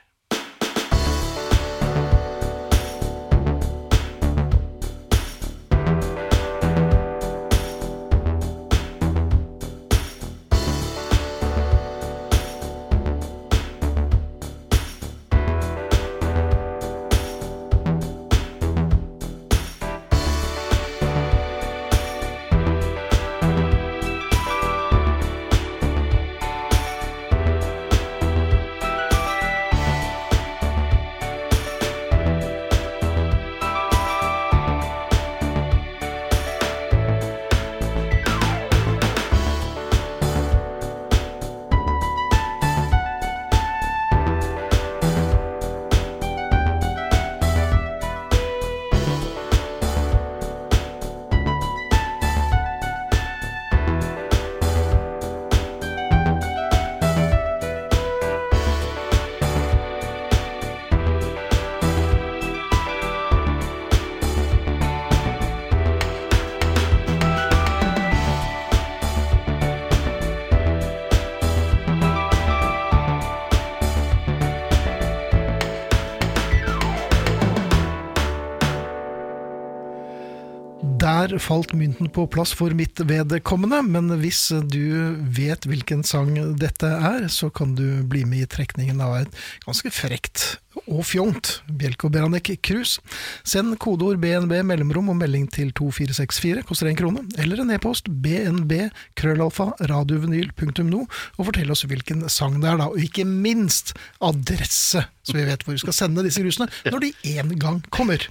Falt mynten på plass for mitt vedkommende, men hvis du vet hvilken sang dette er, så kan du bli med i trekningen av et ganske frekt og fjongt Bjelko Beranek Krus. Send kodeord BNB mellomrom og melding til 2464, koster én krone, eller en e-post bnb krøllalfa radiovenyl.no, og fortell oss hvilken sang det er, da, og ikke minst adresse, så vi vet hvor vi skal sende disse grusene når de en gang kommer.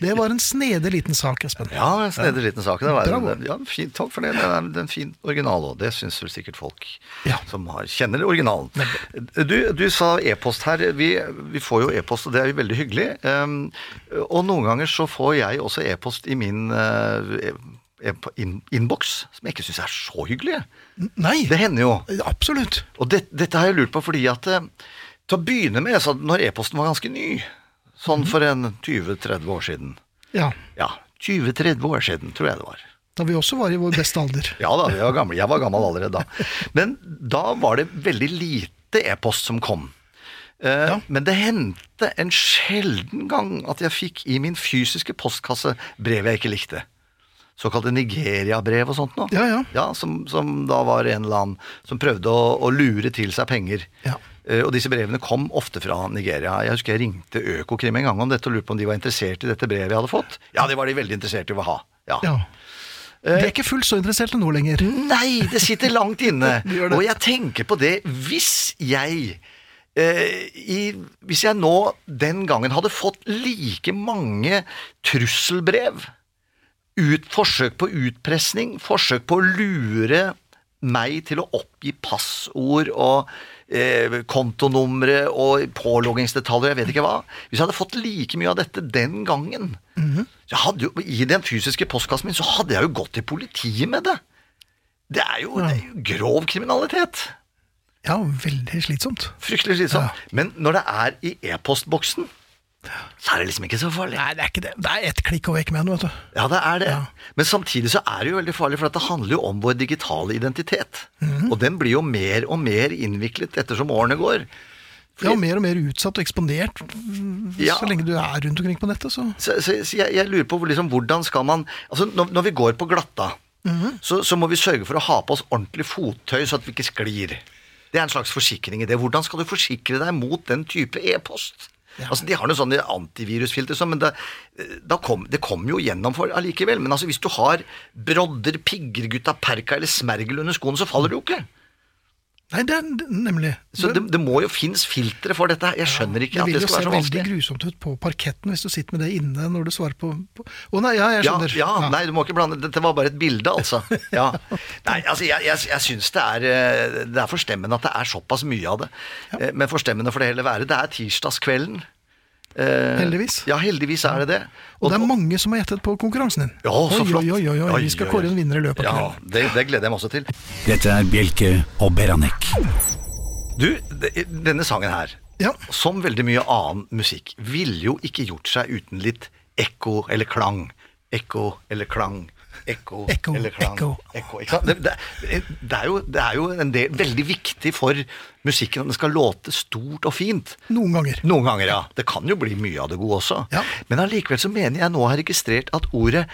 Det var en snedig liten sak, Espen. Ja, en snedig liten sak. Det var, Bravo. ja, fin, takk for det. Det er en fin original òg. Det syns vel sikkert folk Ja. som har, kjenner originalen. Du, du sa e-post her. Vi, vi får jo e-post, og det er jo veldig hyggelig. Um, og noen ganger så får jeg også e-post i min uh, e- inn- innboks, som jeg ikke syns er så hyggelig. Nei, Det hender jo. absolutt. Og det, dette har jeg lurt på fordi at eh, til å begynne med, så når e-posten var ganske ny, sånn for en 20-30 år siden Ja, Ja, 20-30 år siden, tror jeg det var. da vi også var i vår beste alder. Ja da, var jeg var gammel allerede da. Men da var det veldig lite e-post som kom. Eh, Ja. Men det hendte en sjelden gang at jeg fikk i min fysiske postkasse brev jeg ikke likte. Såkalte Nigeria-brev og sånt noe. Ja, ja. som, som da var en eller annen som prøvde å, å lure til seg penger. Ja. Eh, og disse brevene kom ofte fra Nigeria. Jeg husker jeg ringte Økokrim en gang om dette og lurte på om de var interessert i dette brevet jeg hadde fått. Ja, det var de veldig interessert i å ha. Ja. Ja. De er ikke fullt så interesserte nå lenger. Nei, det sitter langt inne. Det det. Og jeg tenker på det hvis jeg eh, i, Hvis jeg nå den gangen hadde fått like mange trusselbrev, ut, forsøk på utpressing, forsøk på å lure meg til å oppgi passord og eh, kontonumre og påloggingsdetaljer, jeg vet ikke hva. Hvis jeg hadde fått like mye av dette den gangen, så hadde jo, i den fysiske postkassen min, så hadde jeg jo gått til politiet med det. Det er jo, det er jo grov kriminalitet. Ja, veldig slitsomt. Fryktelig slitsomt. Men når det er i e-postboksen, så er det liksom ikke så farlig. Nei, det er ikke det. Det er ett klikk og vekk med den, vet du. Ja, det er det. Ja. Men samtidig så er det jo veldig farlig, for det handler jo om vår digitale identitet. Mhm. Og den blir jo mer og mer innviklet ettersom årene går. Ja, mer og mer utsatt og eksponert. Ja. Så lenge du er rundt omkring på nettet, så Så, så, så jeg, jeg lurer på liksom, hvordan skal man Altså, når, når vi går på glatta, Mhm. så, så må vi sørge for å ha på oss ordentlig fottøy, så at vi ikke sklir. Det er en slags forsikring i det. Hvordan skal du forsikre deg mot den type e-post? Altså, De har noen sånne antivirusfilter, men det, da kom, det kommer jo gjennom for allikevel. Men altså, hvis du har brodder, pigger, gutta perka eller smergel under skoene, så faller du jo ikke. Nei, det er nemlig Så det, det må jo finnes filtre for dette. Jeg skjønner ikke Det at vil det jo skal se være så veldig grusomt ut på parketten hvis du sitter med det inne når du svarer på Å Å nei, ja, jeg Ja, skjønner. ja, nei, du må ikke blande Dette var bare et bilde, altså. Ja. Nei, altså, jeg, jeg, jeg syns det er eh, Det er forstemmende at det er såpass mye av det. Eh, Men forstemmende får det heller være. Det er tirsdagskvelden. Eh, Heldigvis. Ja, heldigvis er det det. Og det er mange som har gjettet på konkurransen din. Ja, så oi, flott. oi, oi, oi, Oi, Vi skal kåre en vinner i løpet av Ja, det, det gleder jeg meg også til. Dette er Bjelke og Beranek. Du, denne sangen her, Ja. som veldig mye annen musikk, ville jo ikke gjort seg uten litt ekko eller klang. Ekko eller klang. Ekko, Ekko, eller klang. ekko. Ekko, ikke sant? Det, det, det, er jo, det er jo en del, veldig viktig for musikken at den skal låte stort og fint. Noen ganger. Noen ganger, ja. Det kan jo bli mye av det gode også. Ja. Men allikevel så mener jeg nå har registrert at ordet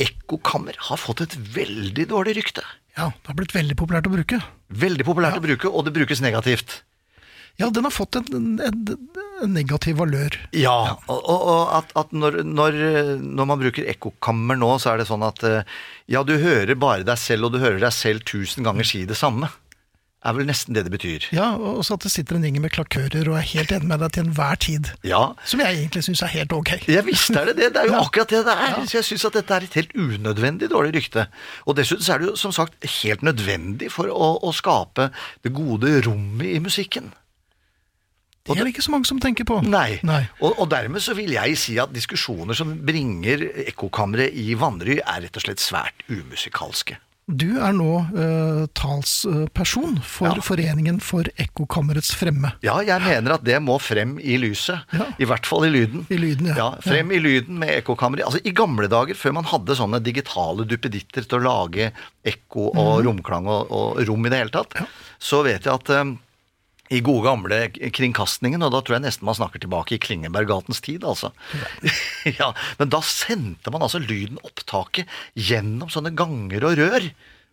ekkokammer har fått et veldig dårlig rykte. Ja, det har blitt veldig populært å bruke. Veldig populært å bruke, og det brukes negativt. Ja, den har fått en, en, en negativ valør. Ja, og, og, at, at når, når, når man bruker ekkokammer nå, så er det sånn at eh, ja, du hører bare deg selv, og du hører deg selv tusen ganger si det samme. Er vel nesten det det betyr. Ja, og så at det sitter en gjeng med klakører og er helt enig med deg til enhver tid. Ja, Som jeg egentlig syns er helt ok. Ja visst er det det. Det er jo Ja. akkurat det det er. Så jeg syns at dette er et helt unødvendig dårlig rykte. Og dessuten så er det jo som sagt helt nødvendig for å, å skape det gode rommet i musikken. Det er det ikke så mange som tenker på. Nei. Nei. Og, og dermed så vil jeg si at diskusjoner som bringer ekkokammeret i vanry, er rett og slett svært umusikalske. Du er nå eh, talsperson for Ja. Foreningen for Ekkokammerets fremme. Ja, jeg mener at det må frem i lyset. Ja. I hvert fall i lyden. I lyden, ja. ja frem i lyden med ekkokammeret. Altså, I gamle dager, før man hadde sånne digitale duppeditter til å lage ekko og romklang og, og rom i det hele tatt, så vet jeg at eh, i gode gamle kringkastningen, og da tror jeg nesten man snakker tilbake i Klingeberg-gatens tid, altså. ja, men da sendte man altså lyden, opptaket, gjennom sånne ganger og rør.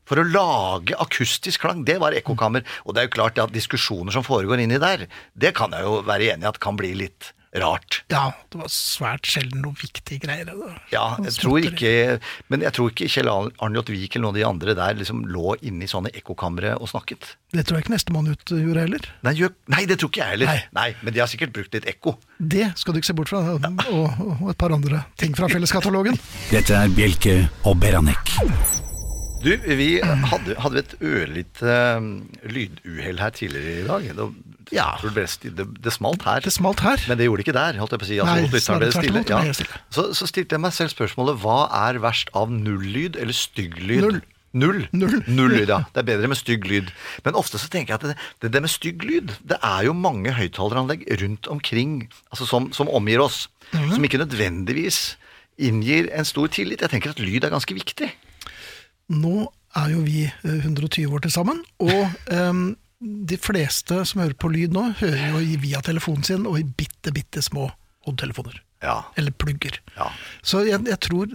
For å lage akustisk klang. Det var ekkokammer. Og det er jo klart at diskusjoner som foregår inni der, det kan jeg jo være enig i at kan bli litt rart. Ja, det var svært sjelden noe viktige greier. Da. Ja, jeg tror ikke Men jeg tror ikke Kjell Arnljot Wiik eller noen av de andre der liksom lå inne i sånne ekkokamre og snakket. Det tror jeg ikke nestemann ut gjorde heller. Nei, gjør, nei, det tror ikke jeg heller. Nei. Nei. Men de har sikkert brukt litt ekko. Det skal du ikke se bort fra, og, og et par andre ting fra felleskatalogen. Dette er Bjelke og Beranek. Du, vi hadde, hadde et ørlite uh, lyduhell her tidligere i dag. Det, Ja. det, det, smalt her. Det smalt her. Men det gjorde det ikke der. holdt jeg på å si. Altså, Nei, stille. Ja. Så, så stilte jeg meg selv spørsmålet hva er verst av nulllyd eller stygglyd? Null. Null. Null. lyd, ja. Det er bedre med stygg lyd. Men ofte så tenker jeg at det, det, det med stygg lyd, det er jo mange høyttaleranlegg rundt omkring altså som, som omgir oss, Mhm. som ikke nødvendigvis inngir en stor tillit. Jeg tenker at lyd er ganske viktig. Nå er jo vi eh, 120 år til sammen, og um, de fleste som hører på lyd nå, hører jo via telefonen sin og i bitte, bitte små hodetelefoner. Ja. Eller plugger. Ja. Så jeg, jeg tror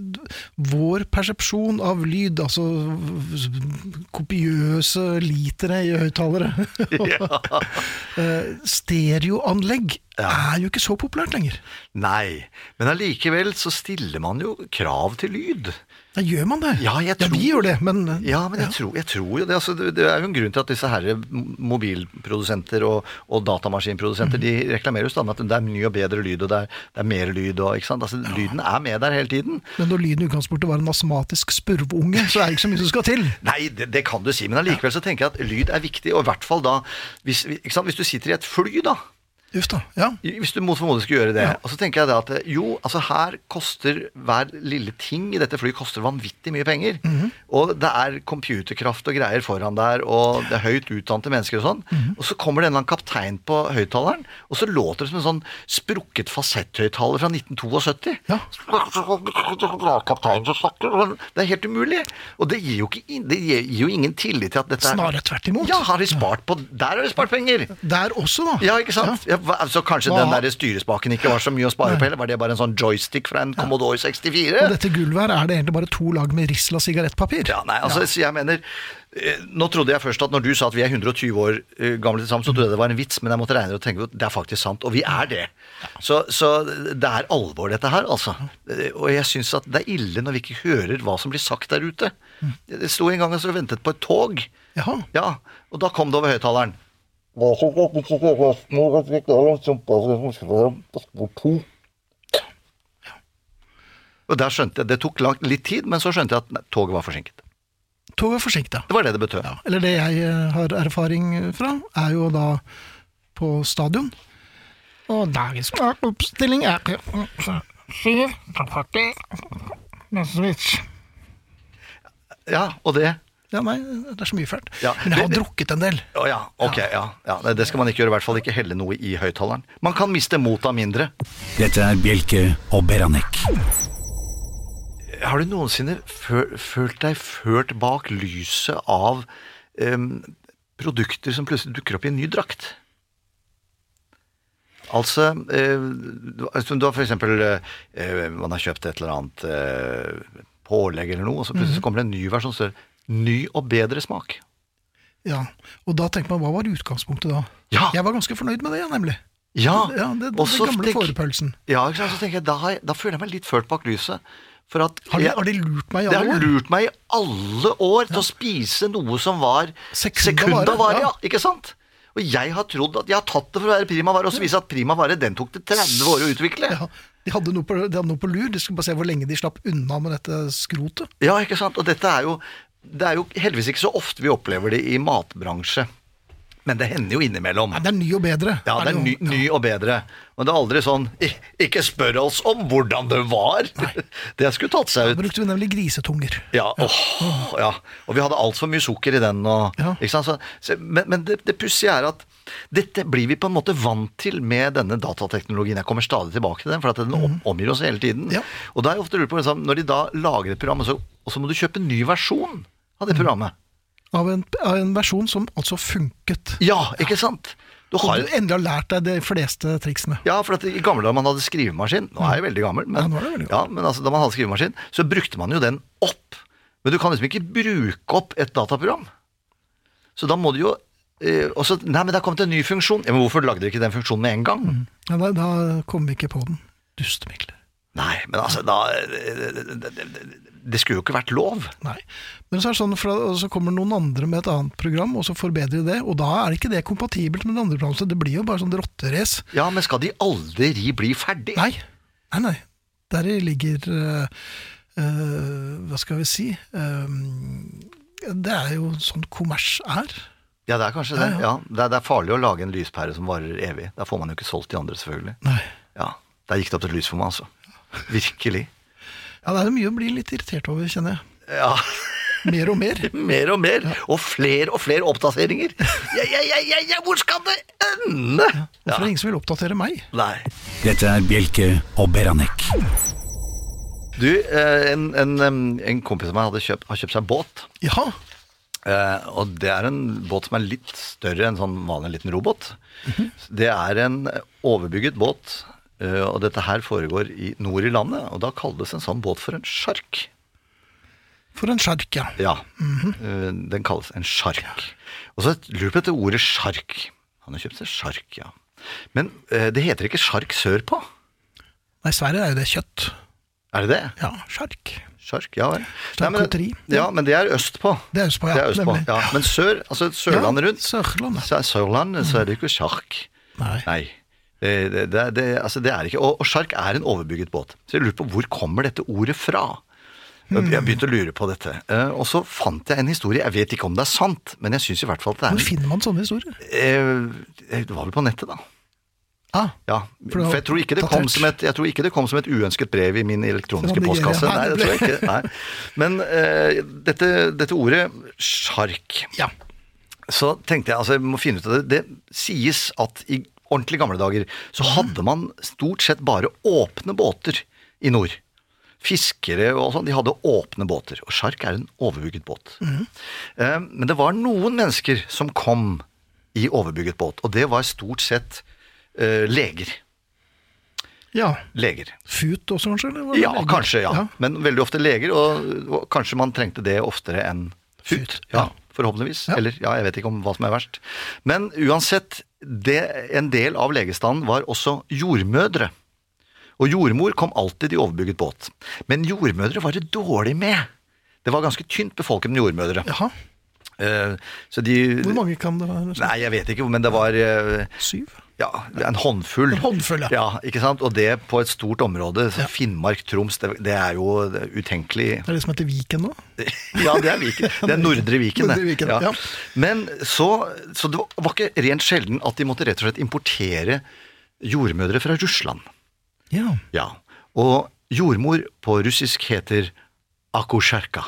vår persepsjon av lyd, altså kopiøse litere i høyttalere, eh, stereoanlegg, er jo ikke så populært lenger. Nei, men allikevel så stiller man jo krav til lyd. Da gjør man det. Ja, jeg tror- vi gjør det, men Ja, men jeg, Tror, jeg tror jo det. Altså, det. Er jo en grunn til at disse herre mobilprodusenter og, og datamaskinprodusenter mm. de reklamerer jo stadig at det er ny og bedre lyd, og det er, det er mer lyd. Og, ikke sant? Altså, Lyden er med der hele tiden. Men når lyden i utgangspunktet var en astmatisk spurveunge, så er det ikke så mye som skal til. Nei, det, det kan du si, men allikevel så tenker jeg at lyd er viktig, og i hvert fall da hvis, hvis du sitter i et fly, da. Uff da, ja. Hvis du mot formodning skulle gjøre det. Og så tenker jeg da at jo, altså her koster hver lille ting i dette flyet koster vanvittig mye penger. Mhm. Og det er computerkraft og greier foran der, og det er høyt utdannede mennesker og sånn. Mhm. Og så kommer det en eller annen kaptein på høyttaleren, og så låter det som en sånn sprukket fasetthøyttaler fra 1972. Ja. Det er helt umulig. Og det gir jo, ikke, det gir jo ingen tillit til at dette er Snarere tvert imot. Ja, har de spart på Der har de spart penger! Der også, da. Ja, ikke sant? Ja. Så kanskje Hva- den der styrespaken ikke var så mye å spare på heller? Var det bare en sånn joystick fra en Commodore 64? Og dette gulvet her er det egentlig bare to lag med Risla sigarettpapir. Ja, nei, altså, så jeg mener eh, Nå trodde jeg først at når du sa at vi er 120 år eh, gamle til sammen, så trodde jeg det var en vits, men jeg måtte regne og tenke at det er faktisk sant. Og vi er det. Så, så det er alvor, dette her, altså. Eh, Og jeg syns at det er ille når vi ikke hører hva som blir sagt der ute. Jeg sto en gang og så ventet på et tog. Jaha. Ja, og da kom det over høyttaleren. Og der skjønte jeg, Det tok langt, litt tid, men så skjønte jeg at toget var forsinket. Toget var forsinket, ja. Det var det det betød. Ja, Eller det jeg eh, har erfaring fra, er jo da på stadion. Og dagens oppstilling er Syv, Switch. Ja, og det Ja, nei, det er så mye fælt. Ja, Men jeg har drukket en del. Oh, ja, ok, ja. ja. Det skal man ikke gjøre, i hvert fall ikke helle noe i høyttaleren. Man kan miste motet av mindre. Dette er Bjelke og Beranek. Har du noensinne følt deg ført bak lyset av um, produkter som plutselig dukker opp i en ny drakt? Altså, eh, du altså, har for eksempel eh, eh, Man har kjøpt et eller annet eh, pålegg eller noe, og så plutselig Mhm. kommer det en ny versjon står 'ny og bedre smak'. Ja, Og da tenker man, hva var utgangspunktet da? Ja. Jeg var ganske fornøyd med det, nemlig. Ja, ja det, og det så gamle tenk- fårepølsen. Ja, så tenker jeg, da, har jeg, da føler jeg meg litt ført bak lyset. For at Har de, jeg- har de lurt meg i alle år? De har lurt meg i alle år til å spise noe som var Sekunda vare, ja. Ja, ikke sant? Og jeg har trodd at jeg har tatt det for å være prima vare, og så viser at prima vare den tok det 30 år å utvikle. Ja, de, hadde på, de hadde noe på lur, de skulle bare se hvor lenge de slapp unna med dette skrotet. Ja, ikke sant? Og dette er jo Det er jo heldigvis ikke så ofte vi opplever det i matbransje. Men det hender jo innimellom. Ja, det er ny og bedre. Ja, det er ny, ny og bedre. Men det er aldri sånn Ikke spør oss om hvordan det var! Det skulle tatt seg Da ut. brukte vi nemlig grisetunger. Ja, åh, ja. Og vi hadde altfor mye sukker i den. Og, Ja. Så, men men det, det pussige er at dette blir vi på en måte vant til med denne datateknologien. Jeg kommer stadig tilbake til den, for den om- omgir oss hele tiden. Ja. Og da er jeg ofte lurt på, liksom, Når de da lager et program, og så, og så må du kjøpe en ny versjon av det programmet. Av en, av en versjon som altså funket. Ja, ikke sant? Du Og har du endelig har lært deg de fleste triksene. Ja, for at i gamle dager man hadde skrivemaskin Nå er jeg veldig gammel, men, Ja, nå er veldig ja, men altså, da man hadde skrivemaskin, så brukte man jo den opp. Men du kan liksom ikke bruke opp et dataprogram. Så da må du jo eh, også, Nei, men det er kommet en ny funksjon. Ja, men Hvorfor lagde dere ikke den funksjonen med en gang? Ja, da, da kom vi ikke på den. Dustemikler. Nei, men altså, da det, skulle jo ikke vært lov. Nei. Men så er det sånn, for, så kommer noen andre med et annet program, og så forbedrer de det. Og da er ikke det kompatibelt med det andre programmet. så Det blir jo bare sånn rotterace. Ja, men skal de aldri bli ferdig? Nei, nei, nei. Der ligger øh, øh, Hva skal vi si øh, Det er jo sånn kommers er. Ja, det er kanskje det. Ja, ja. Ja, det, er, det er farlig å lage en lyspære som varer evig. Da får man jo ikke solgt de andre, selvfølgelig. Nei. Ja, Der gikk det opp til lys for meg, altså. Virkelig. Ja, det er mye å bli litt irritert over, kjenner jeg. Ja, Mer og mer. Mer og mer. Og flere og flere oppdateringer. Ja, ja, ja, ja, ja, hvor skal det ende? Hvorfor er det ingen som vil oppdatere meg? Nei. Dette er Bjelke og Beranek. Du, eh, en, en, en kompis av meg hadde kjøpt, har kjøpt seg båt. Ja, Eh, og det er en båt som er litt større enn sånn vanlig liten robåt. Det er en overbygget båt, og dette her foregår i nord i landet. Og da kalles en sånn båt for en sjark. for en sjark, ja. Ja, eh, den kalles en sjark. Og så lurer jeg på dette ordet sjark. Han har kjøpt seg sjark, ja. Men eh, det heter ikke sjark sørpå. Nei, i Sverige er jo det kjøtt. Er det det? Ja, sjark. Sjark, ja vel. Ja, men det er østpå. Det er østpå, ja. Det er østpå, ja. Men sør, altså Sørlandet Ja, rundt, Sørlandet. så er Sørlandet, så er det ikke sjark. Nei. Nei. Det, det, det, det, altså det er ikke, og, og sjark er en overbygget båt. Så jeg lurer på hvor kommer dette ordet fra? Jeg jeg begynte å lure på dette. Eh, og så fant jeg en historie. Jeg vet ikke om det er sant, men jeg syns i hvert fall at det er Hvor er finner man sånne historier? Eh, Det var vel på nettet, da. Ah, Ja, For for jeg tror, ikke det kom som et, jeg tror ikke det kom som et uønsket brev i min elektroniske postkasse. Nei, det tror jeg ikke. Nei. Men uh, dette, dette ordet sjark ja. så tenkte jeg, altså jeg må finne ut av det, det sies at i ordentlig gamle dager så hadde man stort sett bare åpne båter i nord. Fiskere og sånn, de hadde åpne båter, og sjark er en overbygget båt. Mm. Men det var noen mennesker som kom i overbygget båt, og det var stort sett eh, leger. ja. Leger. Fut også, kanskje? Ja, leger? kanskje, ja. Men veldig ofte leger, og, og kanskje man trengte det oftere enn fut. Fut, Ja, ja. Forhåpentligvis. Ja. Eller ja, jeg vet ikke om hva som er verst. Men uansett, det, en del av legestanden var også jordmødre. Og jordmor kom alltid i overbygget båt. Men jordmødre var det dårlig med. Det var ganske tynt befolket med jordmødre. Jaha. Så de Hvor mange kan det være? Nei, jeg vet ikke, men det var eh, Syv? Ja, en håndfull. En håndfull, ja. ja. ikke sant? Og det på et stort område. Ja. Finnmark, Troms, det, det er jo utenkelig. Det er det som heter Viken nå? Ja, det er Viken. Det er Nordre Viken, det. Nordre Viken, ja. Men så, så det var ikke rent sjelden at de måtte rett og slett importere jordmødre fra Russland. Ja. Ja. Og jordmor på russisk heter akusjerka.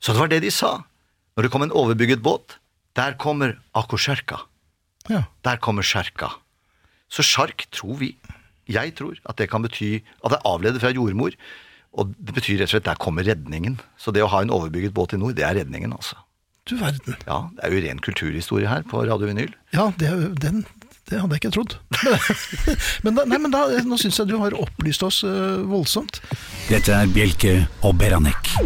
Så det var det de sa. Når det kom en overbygget båt, der kommer akusjerka. Ja. Der kommer sjarka. Så sjark tror vi, jeg tror, at det kan bety at det er avledet fra jordmor. Og det betyr rett og slett der kommer redningen. Så det å ha en overbygget båt i nord, det er redningen, altså. Du verden. Ja, det er jo ren kulturhistorie her på Radio Vinyl. Ja, det, den, det hadde jeg ikke trodd. Men, da, nei, men da, nå syns jeg du har opplyst oss øh, voldsomt. Dette er Bjelke og Beranek.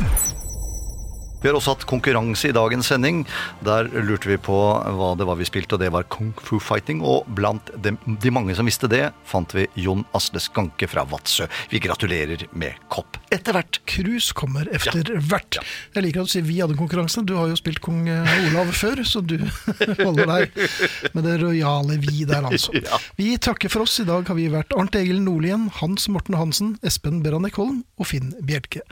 Vi har også hatt konkurranse i dagens sending. Der lurte vi på hva det var vi spilte, og det var Kung Fu Fighting. Og blant de, de mange som visste det, fant vi Jon Asle Skanke fra Vadsø. Vi gratulerer med kopp etter hvert. Cruise kommer efter hvert. Jeg liker at du sier vi hadde konkurransen. Du har jo spilt kong eh, Olav før, så du holder deg med det rojale vi der, altså. Ja. Vi takker for oss. I dag har vi vært Arnt Egil Nordlien, Hans Morten Hansen, Espen Beranek Holm og Finn Bjelke.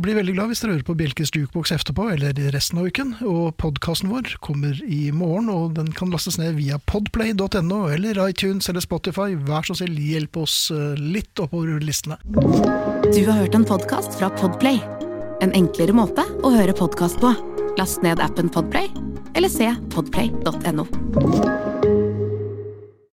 Blir veldig glad hvis dere hører på Bjelkes jukeboks etterpå, eller resten av uken. Og podkasten vår kommer i morgen, og den kan lastes ned via podplay.no eller iTunes eller Spotify. Vær så snill, hjelp oss eh, litt oppover listene. Du har hørt en podkast fra Podplay. En enklere måte å høre podkast på. Last ned appen Podplay, eller se podplay.no.